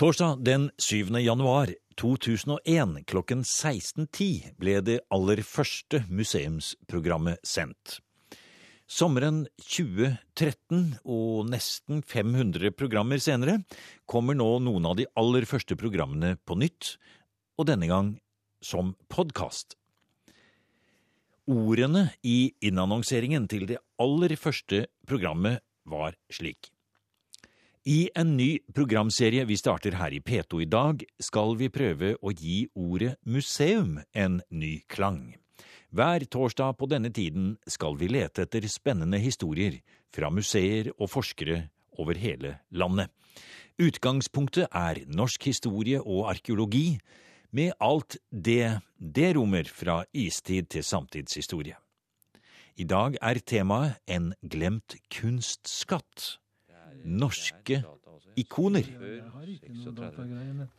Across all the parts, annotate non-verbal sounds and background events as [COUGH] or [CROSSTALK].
Torsdag den 7. januar 2001 klokken 16.10 ble det aller første museumsprogrammet sendt. Sommeren 2013 og nesten 500 programmer senere kommer nå noen av de aller første programmene på nytt, og denne gang som podkast. Ordene i innannonseringen til det aller første programmet var slik. I en ny programserie vi starter her i P2 i dag, skal vi prøve å gi ordet museum en ny klang. Hver torsdag på denne tiden skal vi lete etter spennende historier fra museer og forskere over hele landet. Utgangspunktet er norsk historie og arkeologi, med alt det det rommer fra istid til samtidshistorie. I dag er temaet En glemt kunstskatt. Norske ikoner.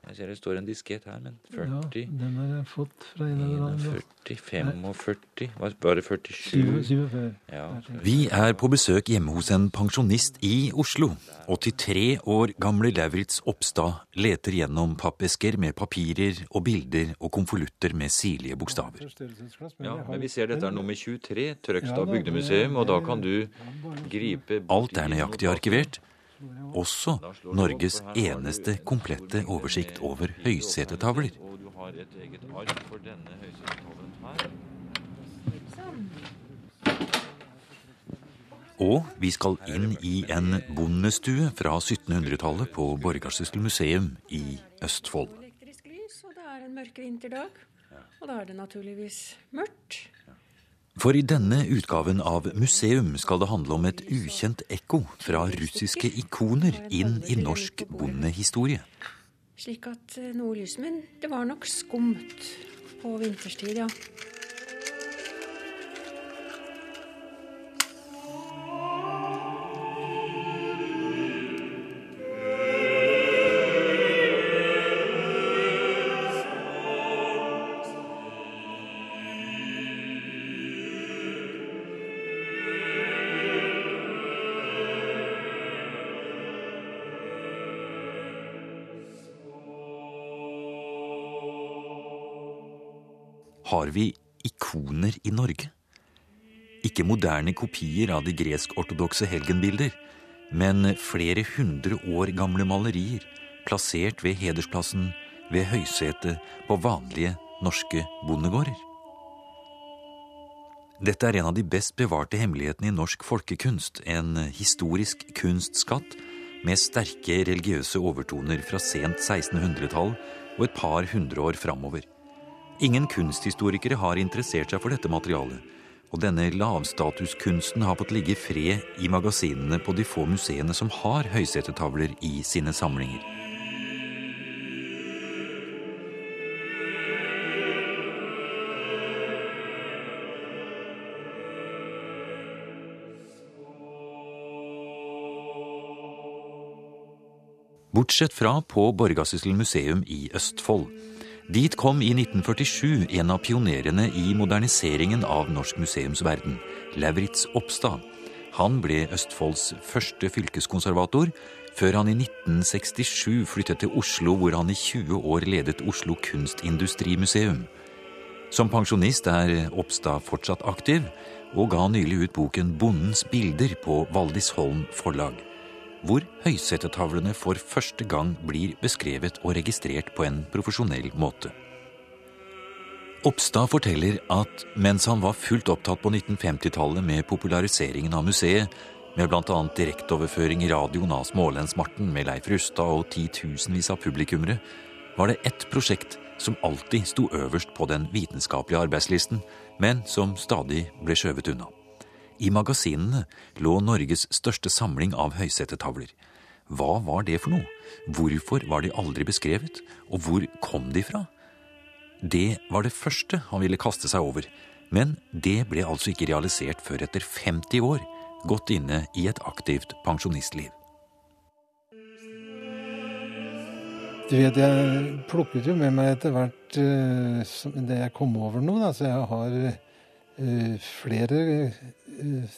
Jeg ser det står en diskett her, men 40 Ja, den har jeg fått fra en eller annen. 41, 45 Var bare 47? 47. Ja. Vi er på besøk hjemme hos en pensjonist i Oslo. 83 år gamle Lauritz Oppstad leter gjennom pappesker med papirer og bilder og konvolutter med sirlige bokstaver. ja, men vi ser dette er nummer 23, Trøgstad bygdemuseum, og da kan du gripe Alt er nøyaktig arkivert. Også Norges eneste komplette oversikt over høysetetavler. Og du har et eget ark for denne høysetetavlen her. Og vi skal inn i en bondestue fra 1700-tallet på Borgarsyssel museum i Østfold. elektrisk lys, og det er en mørk vinterdag. Og da er det naturligvis mørkt. For i denne utgaven av Museum skal det handle om et ukjent ekko fra russiske ikoner inn i norsk bondehistorie. Slik at eh, noe det var nok skumt på vinterstid, ja. Har vi ikoner i Norge? Ikke moderne kopier av de gresk-ortodokse helgenbilder, men flere hundre år gamle malerier plassert ved hedersplassen ved høysetet på vanlige norske bondegårder. Dette er en av de best bevarte hemmelighetene i norsk folkekunst, en historisk kunstskatt med sterke religiøse overtoner fra sent 1600-tall og et par hundre år framover. Ingen kunsthistorikere har interessert seg for dette materialet, og denne lavstatuskunsten har fått ligge i fred i magasinene på de få museene som har høysetetavler i sine samlinger. Bortsett fra på Borgarsyssel museum i Østfold. Dit kom i 1947 en av pionerene i moderniseringen av norsk museumsverden, Lauritz Oppstad. Han ble Østfolds første fylkeskonservator, før han i 1967 flyttet til Oslo, hvor han i 20 år ledet Oslo Kunstindustrimuseum. Som pensjonist er Oppstad fortsatt aktiv, og ga nylig ut boken Bondens bilder på Valdisholm forlag hvor høysetetavlene for første gang blir beskrevet og registrert på en profesjonell måte. Oppstad forteller at mens han var fullt opptatt på 1950-tallet med populariseringen av museet, med bl.a. direkteoverføring i radioen av Smålensmarten med Leif Rustad og titusenvis av publikummere, var det ett prosjekt som alltid sto øverst på den vitenskapelige arbeidslisten, men som stadig ble skjøvet unna. I magasinene lå Norges største samling av høysetetavler. Hva var det for noe? Hvorfor var de aldri beskrevet? Og hvor kom de fra? Det var det første han ville kaste seg over, men det ble altså ikke realisert før etter 50 år, godt inne i et aktivt pensjonistliv. Du vet, jeg plukket jo med meg etter hvert eh, det jeg kom over nå, da, så jeg har eh, flere eh,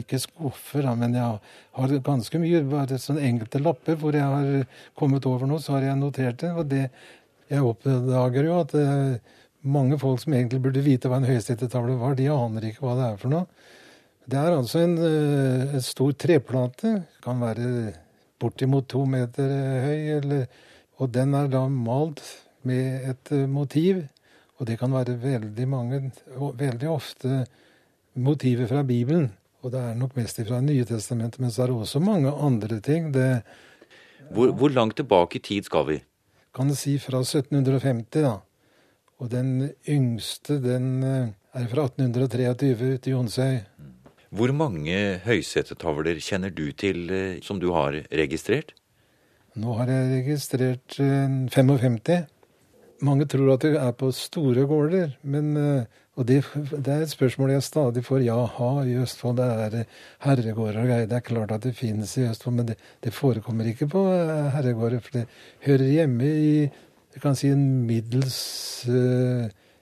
ikke skuffer, men jeg har ganske mye bare sånne enkelte lapper hvor jeg har kommet over noe, så har jeg notert det. Og det jeg oppdager jo at er mange folk som egentlig burde vite hva en høysettetavle var, de aner ikke hva det er for noe. Det er altså en, eh, en stor treplate. Kan være bortimot to meter høy. Eller, og den er da malt med et eh, motiv. Og det kan være veldig mange, veldig ofte motiver fra Bibelen. Og det er nok mest fra Nye testamentet, men så er det også mange andre ting. Det, hvor, hvor langt tilbake i tid skal vi? Kan du si fra 1750, da. Og den yngste, den eh, er fra 1823 ute i Jonsøy. Hvor mange høysetetavler kjenner du til eh, som du har registrert? Nå har jeg registrert 55. Eh, mange tror at det er på store gårder, men og det, det, er et spørsmål jeg stadig får. Jaha, i Østfold det er herregårder og greier. Det er klart at det finnes i Østfold, men det, det forekommer ikke på herregårder. For det hører hjemme i jeg kan si en middels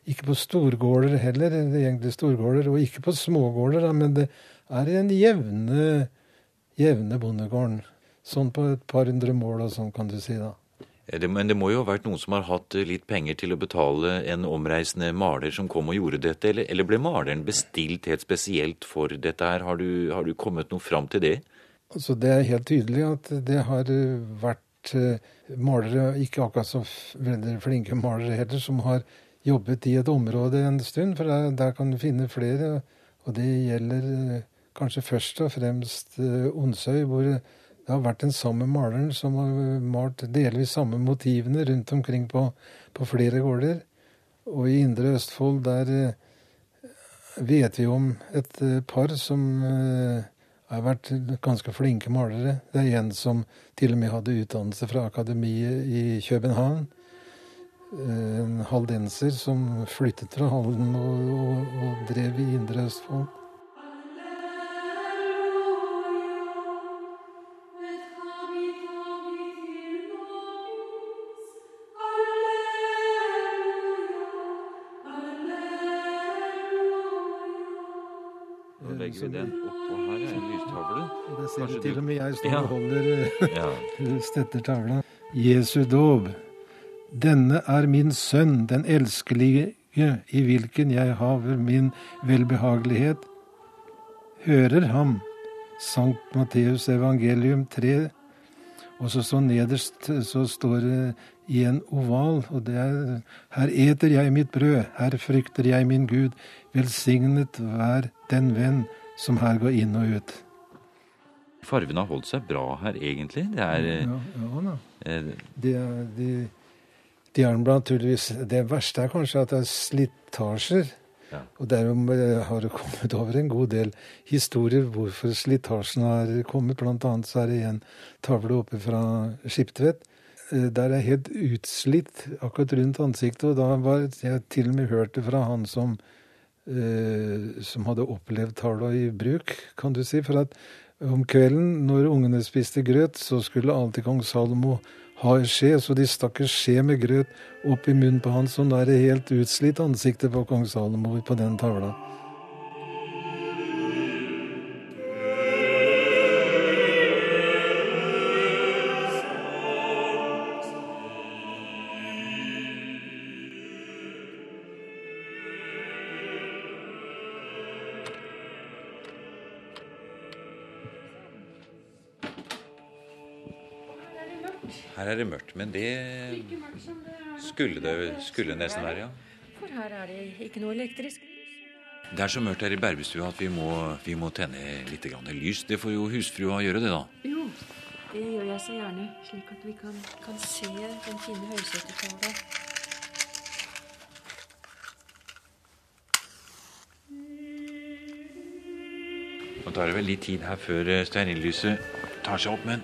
Ikke på storgårder heller, egentlig storgårder, og ikke på smågårder, da, men det er i en jevne, jevne bondegården. Sånn på et par hundre mål og sånn, kan du si, da. Men det må jo ha vært noen som har hatt litt penger til å betale en omreisende maler som kom og gjorde dette, eller, eller ble maleren bestilt helt spesielt for dette her? Har du, har du kommet noe fram til det? Altså, Det er helt tydelig at det har vært Eh, malere, ikke akkurat så veldig flinke malere heller, som har jobbet i et område en stund. For der, der kan du finne flere. Og det gjelder eh, kanskje først og fremst eh, Onsøy, hvor det har vært den samme maleren som har malt delvis samme motivene rundt omkring på, på flere gårder. Og i Indre Østfold, der vet vi om et par som har vært ganske flinke malere. Det er en som til og med hadde utdannelse fra akademiet i København. En haldenser som flyttet fra Halden og, og, og drev i Indre Østfold. Legger vi den oppå her. er en lystavle. Det ser du til og med jeg står og holder ja. [LAUGHS] støtter tavla. Jesu dåp. Denne er min sønn, den elskelige, i hvilken jeg haver min velbehagelighet. Hører ham. Sankt Matteus evangelium 3. Og så så nederst så står det i en oval, og det er Her eter jeg mitt brød, her frykter jeg min Gud. Velsignet vær den venn som her går inn og ut. Farvene har holdt seg bra her, egentlig. Det er Ja, ja da. Eh, de, de, de er naturligvis Det verste er kanskje at det er slitasjer. Ja. Og derom har det kommet over en god del historier hvorfor slitasjen har kommet. Blant annet så er det en tavle oppe fra Skiptvet eh, der er helt utslitt akkurat rundt ansiktet. Og da var jeg til og med hørt det fra han som Eh, som hadde opplevd tala i bruk, kan du si. For at om kvelden, når ungene spiste grøt, så skulle alltid kong Salomo ha en skje, så de stakk en skje med grøt opp i munnen på han, så nå er det helt utslitt ansiktet på kong Salomo på den tavla. Her er det mørkt, men det skulle det skulle nesten være, ja. For her er det ikke noe elektrisk Det er så mørkt her i Berbestua at vi må, vi må tenne litt lys. Det får jo husfrua gjøre, det, da. Jo, det gjør jeg så gjerne, slik at vi kan, kan se den fine høysetetavla. Nå tar det vel litt tid her før eh, stearinlyset tar seg opp, men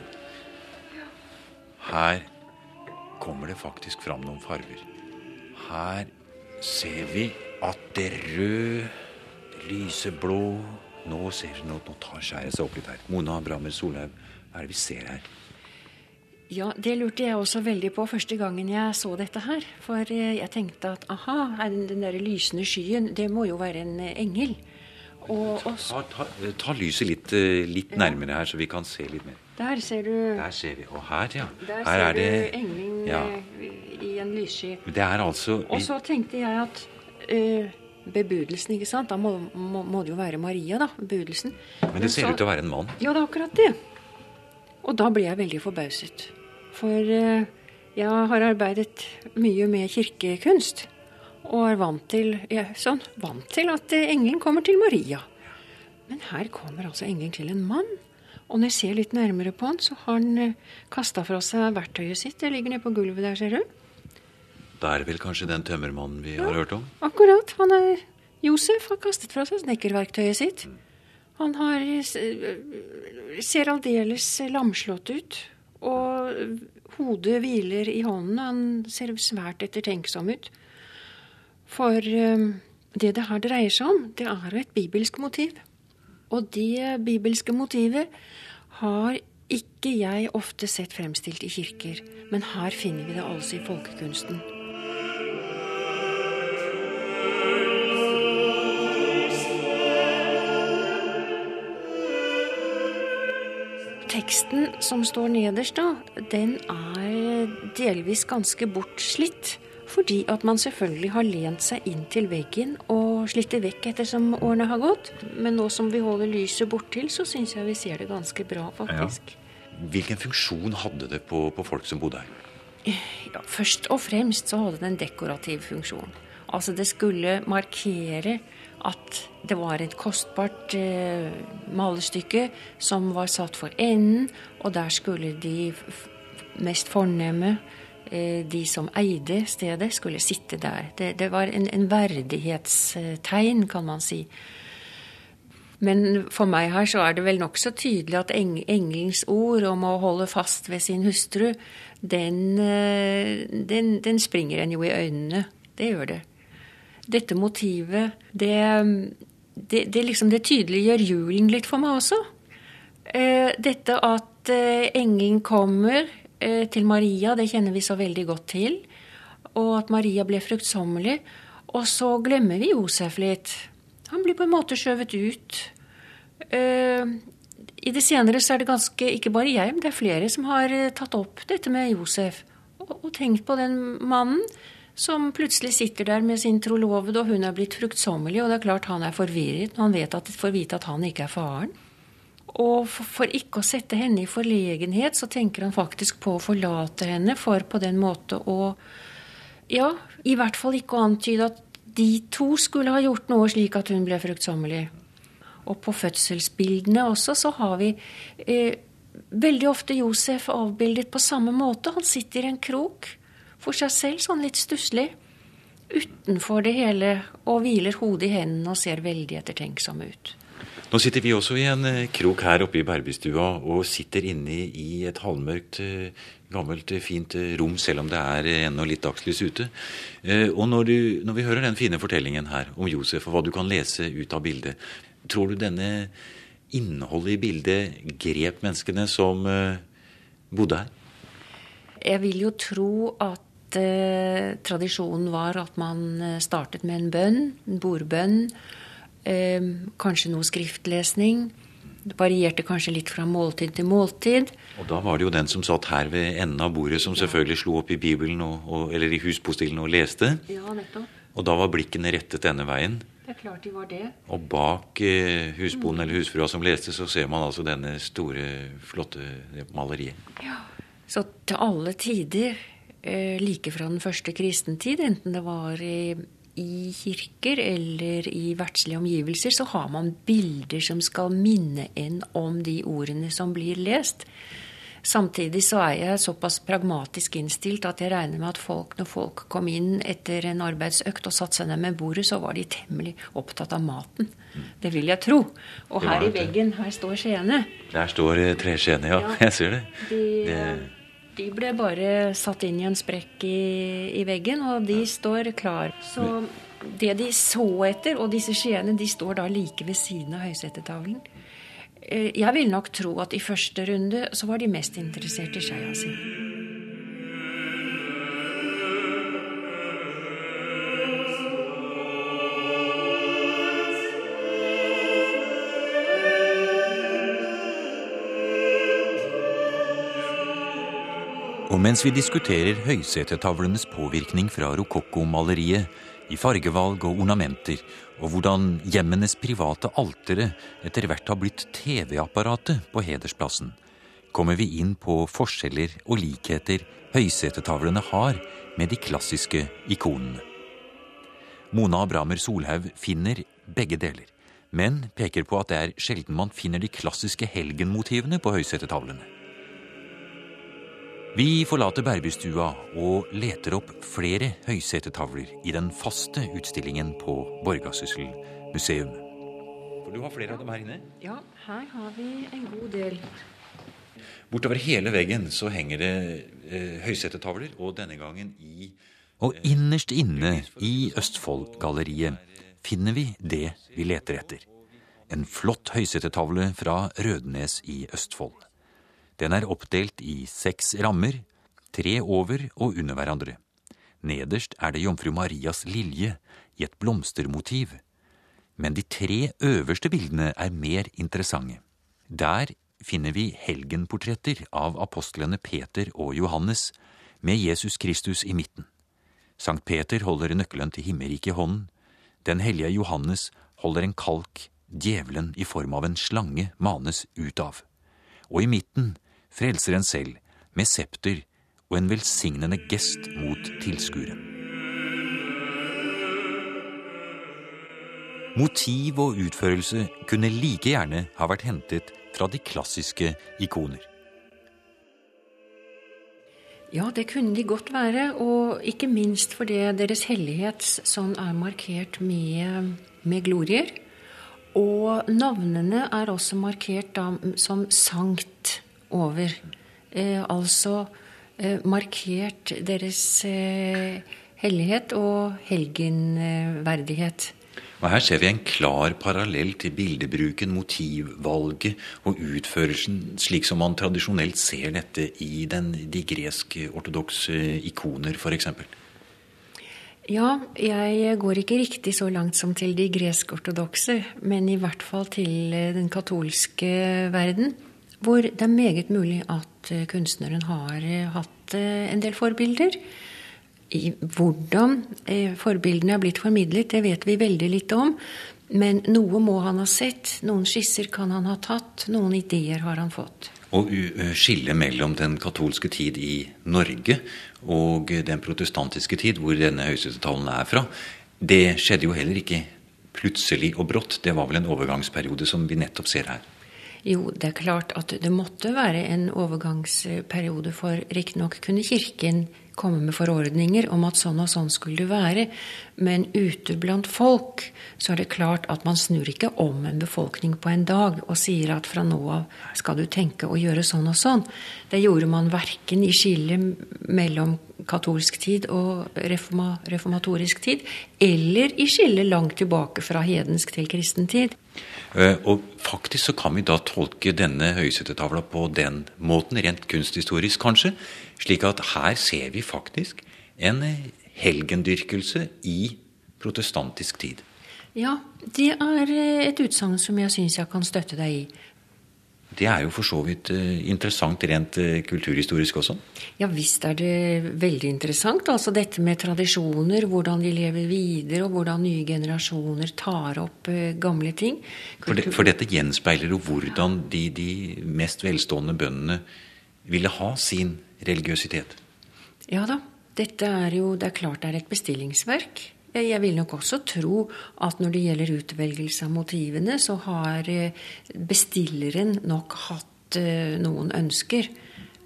her kommer det faktisk fram noen farger. Her ser vi at det røde, det lyseblå Nå ser vi noe, nå tar skjæret seg opp litt her. Mona Brammer Solhaug, hva er det vi ser her? Ja, det lurte jeg også veldig på første gangen jeg så dette her. For eh, jeg tenkte at aha, den der lysende skyen, det må jo være en eh, engel. Og, og Ta, ta, ta lyset litt, eh, litt nærmere her, så vi kan se litt mer. Der ser du Der ser vi. Og her, ja. Der Her ser er det du engelen ja. eh, i en lyssky. Det er altså Og så tenkte jeg at uh, bebudelsen, ikke sant Da må, må, må det jo være Maria, da. Bebudelsen. Men det ser ut til å være en mann. Ja, det er akkurat det. Og da ble jeg veldig forbauset. For uh, jeg har arbeidet mye med kirkekunst. Og er vant til, ja, sånn, vant til at engelen kommer til Maria. Men her kommer altså engelen til en mann. Og når jeg ser litt nærmere på han, så har han eh, kasta fra seg verktøyet sitt. Det ligger nede på gulvet der, ser du. Det er vel kanskje den tømmermannen vi har hørt om? Akkurat. Han er Josef har kastet fra seg snekkerverktøyet sitt. Han har eh, ser aldeles lamslått ut. Og hodet hviler i hånden. Han ser svært ettertenksom ut. For eh, det det her dreier seg om, det er jo et bibelsk motiv. Og det bibelske motivet har ikke jeg ofte sett fremstilt i kirker. Men her finner vi det altså i folkekunsten. Teksten som står nederst, da, den er delvis ganske bortslitt. Fordi at man selvfølgelig har lent seg inn til veggen og slitt det vekk ettersom årene har gått. Men nå som vi holder lyset borttil, så syns jeg vi ser det ganske bra, faktisk. Hvilken funksjon hadde det på, på folk som bodde her? Ja, først og fremst så hadde det en dekorativ funksjon. Altså det skulle markere at det var et kostbart eh, malestykke som var satt for enden, og der skulle de mest fornemme, de som eide stedet, skulle sitte der. Det, det var en, en verdighetstegn, kan man si. Men for meg her så er det vel nokså tydelig at eng engelens ord om å holde fast ved sin hustru, den, eh, den, den springer en jo i øynene. Det gjør det. Dette motivet, det, det, det, liksom, det tydeliggjør julen litt for meg også. Eh, dette at eh, engelen kommer eh, til Maria, det kjenner vi så veldig godt til. Og at Maria ble fruktsommelig. Og så glemmer vi Josef litt. Han blir på en måte skjøvet ut. Eh, I det senere så er det ganske, ikke bare jeg, men det er flere som har eh, tatt opp dette med Josef. Og tenkt på den mannen som plutselig sitter der med sin trolovede, og hun er blitt fruktsommelig, og det er klart han er forvirret når han vet at, får vite at han ikke er faren. Og for, ikke å sette henne i forlegenhet, så tenker han faktisk på å forlate henne, for på den måte å Ja, i hvert fall ikke å antyde at de to skulle ha gjort noe slik at hun ble fruktsommelig. Og på fødselsbildene også så har vi eh, veldig ofte Josef avbildet på samme måte. Han sitter i en krok for seg selv, sånn litt stusslig, utenfor det hele, og hviler hodet i hendene og ser veldig ettertenksom ut. Nå sitter vi også i en eh, krok her oppe i Bærbystua og sitter inne i et halvmørkt, eh, gammelt, eh, fint rom, selv om det er ennå litt dagslys ute. Og når, du, når vi hører den fine fortellingen her om Josef og hva du kan lese ut av bildet, tror du denne innholdet i bildet grep menneskene som bodde her? Jeg vil jo tro at tradisjonen var at man startet med en bønn, en bordbønn. Eh, kanskje noe skriftlesning. Det varierte kanskje litt fra måltid til måltid. Og da var det jo den som satt her ved enden av bordet, som selvfølgelig slo opp i Bibelen og, og, eller i huspostillen og leste. Ja, nettopp. Og da var blikkene rettet denne veien. Det er klart de var det. Og bak eh, husbonden eller husfrua som leste, så ser man altså denne store, flotte maleriet. Ja. Så til alle tider, eh, like fra den første kristentid, enten det var i i kirker eller i verdslige omgivelser så har man bilder som skal minne en om de ordene som blir lest. Samtidig så er jeg såpass pragmatisk innstilt at jeg regner med at folk, når folk kom inn etter en arbeidsøkt og satte seg ned med bordet, så var de temmelig opptatt av maten. Det vil jeg tro. Og her i veggen, her står skjeene. Der står treskjeene, ja. ja. [LAUGHS] Jeg ser det. De, det de ble bare satt inn i en sprekk i, i veggen, og de står klar. Så det de så etter, og disse skiene, de står da like ved siden av høysettetavlen. Jeg vil nok tro at i første runde så var de mest interessert i skeia si. Mens vi diskuterer høysetetavlenes påvirkning fra rokokkomaleriet i fargevalg og ornamenter, og hvordan hjemmenes private altere etter hvert har blitt TV-apparatet på hedersplassen, kommer vi inn på forskjeller og likheter høysetetavlene har med de klassiske ikonene. Mona Abramer Solhaug finner begge deler, men peker på at det er sjelden man finner de klassiske helgenmotivene på høysetetavlene. Vi forlater Bærbystua og leter opp flere høysetetavler i den faste utstillingen på Borgasyssel museum. For du har flere av dem her inne? Ja, her har vi en god del. Bortover hele veggen så henger det eh, høysetetavler, og denne gangen i Og innerst inne i Østfoldgalleriet finner vi det vi leter etter. En flott høysetetavle fra Rødnes i Østfold. Den er oppdelt i seks rammer, tre over og under hverandre. Nederst er det jomfru Marias lilje i et blomstermotiv. Men de tre øverste bildene er mer interessante. Der finner vi helgenportretter av apostlene Peter og Johannes, med Jesus Kristus i midten. Sankt Peter holder nøkkelen til himmelriket i hånden. Den hellige Johannes holder en kalk, djevelen i form av en slange manes ut av. Og i midten Frelseren selv, med septer og en velsignende gest mot tilskuere. Motiv og utførelse kunne like gjerne ha vært hentet fra de klassiske ikoner. Ja, det kunne de godt være, og ikke minst fordi Deres Hellighet sånn er markert med, med glorier. Og navnene er også markert da, som sankt over. Eh, altså eh, markert deres eh, hellighet og helgenverdighet. Og Her ser vi en klar parallell til bildebruken, motivvalget og utførelsen, slik som man tradisjonelt ser dette i den, de gresk-ortodokse ikoner, f.eks. Ja, jeg går ikke riktig så langt som til de gresk-ortodokse, men i hvert fall til den katolske verden hvor det er meget mulig at eh, kunstneren har eh, hatt eh, en del forbilder. Hvordan forbildene er blitt formidlet, det vet vi veldig lite om. Men noe må han ha sett, noen skisser kan han ha tatt, noen ideer har han fått. Og skillet mellom den katolske tid i Norge og den protestantiske tid, hvor denne høyesterettsavtalen er fra, det skjedde jo heller ikke plutselig og brått. Det var vel en overgangsperiode som vi nettopp ser her. Jo, det er klart at det måtte være en overgangsperiode, for riktignok kunne Kirken komme med forordninger om at sånn og sånn skulle det være, men ute blant folk så er det klart at man snur ikke om en befolkning på en dag og sier at fra nå av skal du tenke å gjøre sånn og sånn. Det gjorde man verken i skillet mellom katolsk tid og reforma, reformatorisk tid, eller i skillet langt tilbake fra hedensk til kristen tid. Eh, og faktisk så kan vi da tolke denne høysettetavla på den måten, rent kunsthistorisk kanskje, slik at her ser vi faktisk en helgendyrkelse i protestantisk tid. Ja, det er eh, et utsagn som jeg syns jeg kan støtte deg i. Det er jo for så vidt eh, interessant rent eh, kulturhistorisk også? Ja visst er det veldig interessant. Altså dette med tradisjoner, hvordan de lever videre, og hvordan nye generasjoner tar opp gamle ting. For, det, for, dette gjenspeiler jo hvordan de, de mest velstående bøndene ville ha sin religiøsitet. Ja da. Dette er jo Det er klart det er et bestillingsverk. Jeg vil nok også tro at når det gjelder utvelgelse av motivene, så har eh, bestilleren nok hatt eh, noen ønsker.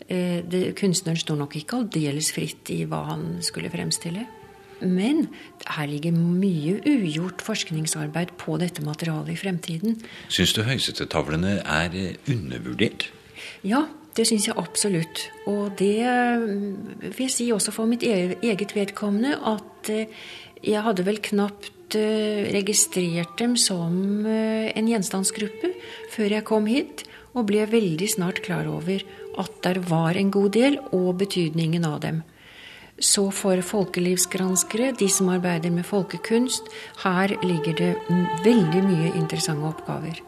Eh, det, kunstneren står nok ikke aldeles fritt i hva han skulle fremstille. Men her ligger mye ugjort forskningsarbeid på dette materialet i fremtiden. Syns du høysettetavlene er undervurdert? Ja, det syns jeg absolutt. Og det vil jeg si også for mitt e-, eget vedkommende at jeg hadde vel knapt eh, registrert dem som eh, en gjenstandsgruppe før jeg kom hit, og ble veldig snart klar over at der var en god del, og betydningen av dem. Så for folkelivsgranskere, de som arbeider med folkekunst, her ligger det veldig mye interessante oppgaver.